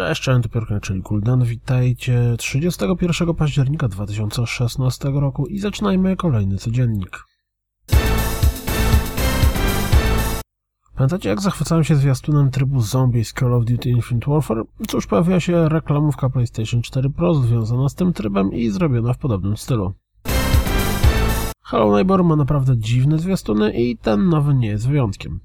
Cześć, cześć, to czyli Kuldan. Witajcie 31 października 2016 roku i zaczynajmy kolejny codziennik. Pamiętacie jak zachwycałem się zwiastunem trybu zombie z Call of Duty Infinite Warfare? Cóż, pojawiła się reklamówka PlayStation 4 Pro związana z tym trybem i zrobiona w podobnym stylu. Hello Neighbor ma naprawdę dziwne zwiastuny i ten nowy nie jest wyjątkiem.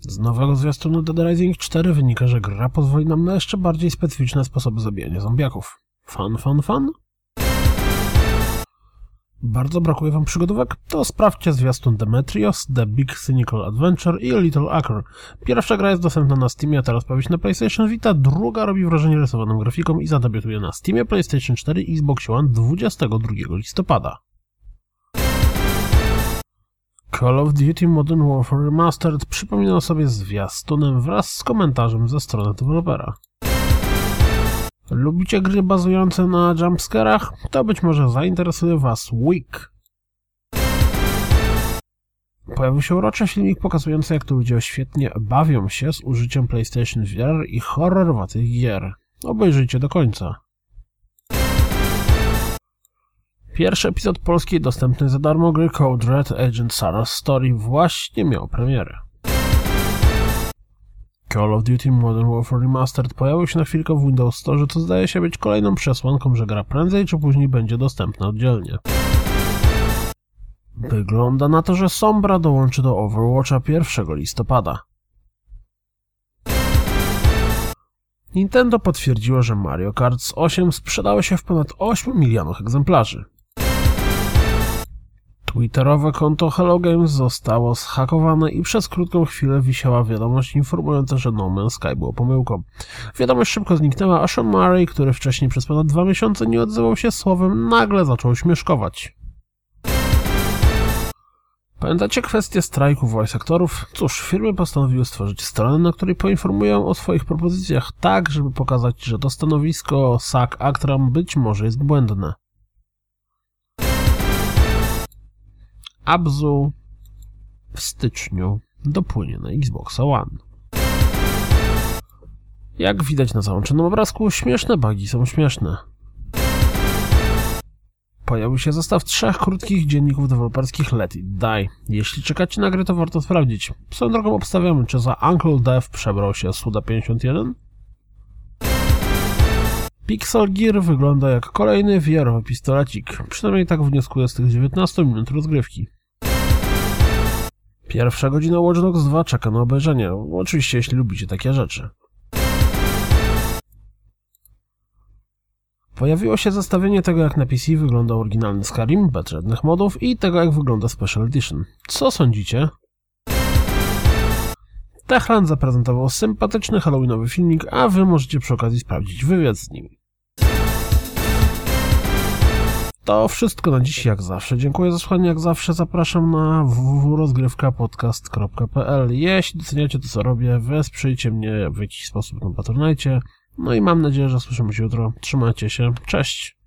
Z nowego zwiastunu Dead Rising 4 wynika, że gra pozwoli nam na jeszcze bardziej specyficzne sposoby zabijania zombiaków. Fun, fun, fun? Bardzo brakuje wam przygodówek? To sprawdźcie zwiastun Demetrios, The Big Cynical Adventure i Little Acre. Pierwsza gra jest dostępna na Steamie, a teraz pojawi się na PlayStation Vita, druga robi wrażenie rysowaną grafiką i zadebiutuje na Steamie, PlayStation 4 i Xbox One 22 listopada. Call of Duty Modern Warfare Remastered przypomina sobie zwiastunem wraz z komentarzem ze strony dewelopera. Lubicie gry bazujące na jumpscarach? To być może zainteresuje Was Week. Pojawił się uroczy filmik pokazujący jak to ludzie świetnie bawią się z użyciem PlayStation VR i horrorowatych gier. Obejrzyjcie do końca. Pierwszy epizod polskiej dostępny za darmo gry Code Red Agent Sarah's Story właśnie miał premierę. Call of Duty Modern Warfare Remastered pojawił się na chwilkę w Windows Store, co zdaje się być kolejną przesłanką, że gra prędzej czy później będzie dostępna oddzielnie. Wygląda na to, że Sombra dołączy do Overwatcha 1 listopada. Nintendo potwierdziło, że Mario Kart 8 sprzedało się w ponad 8 milionach egzemplarzy. Twitterowe konto Hello Games zostało zhakowane i przez krótką chwilę wisiała wiadomość informująca, że No Man's Sky było pomyłką. Wiadomość szybko zniknęła, a Sean Murray, który wcześniej przez ponad dwa miesiące nie odzywał się słowem, nagle zaczął śmieszkować. Pamiętacie kwestię strajku voice aktorów? Cóż, firmy postanowiły stworzyć stronę, na której poinformują o swoich propozycjach tak, żeby pokazać, że to stanowisko SAC Actram być może jest błędne. Abzu w styczniu dopłynie na Xbox One. Jak widać na załączonym obrazku, śmieszne bugi są śmieszne. Pojawił się zestaw trzech krótkich dzienników deweloperskich Let It Die. Jeśli czekacie na grę, to warto sprawdzić. Swoją drogą obstawiamy, czy za Uncle Dev przebrał się Suda51? Pixel Gear wygląda jak kolejny VR-owy pistolecik. Przynajmniej tak wnioskuję z tych 19 minut rozgrywki. Pierwsza godzina Watch Dogs 2 czeka na obejrzenie. Oczywiście, jeśli lubicie takie rzeczy. Pojawiło się zestawienie tego, jak na PC wygląda oryginalny Skyrim, bez żadnych modów i tego, jak wygląda Special Edition. Co sądzicie? Techland zaprezentował sympatyczny halloweenowy filmik, a wy możecie przy okazji sprawdzić wywiad z nimi. To wszystko na dziś, jak zawsze. Dziękuję za słuchanie, jak zawsze zapraszam na www.rozgrywkapodcast.pl Jeśli doceniacie to, co robię, wesprzyjcie mnie w jakiś sposób na Patronite. No i mam nadzieję, że słyszymy się jutro. Trzymajcie się. Cześć!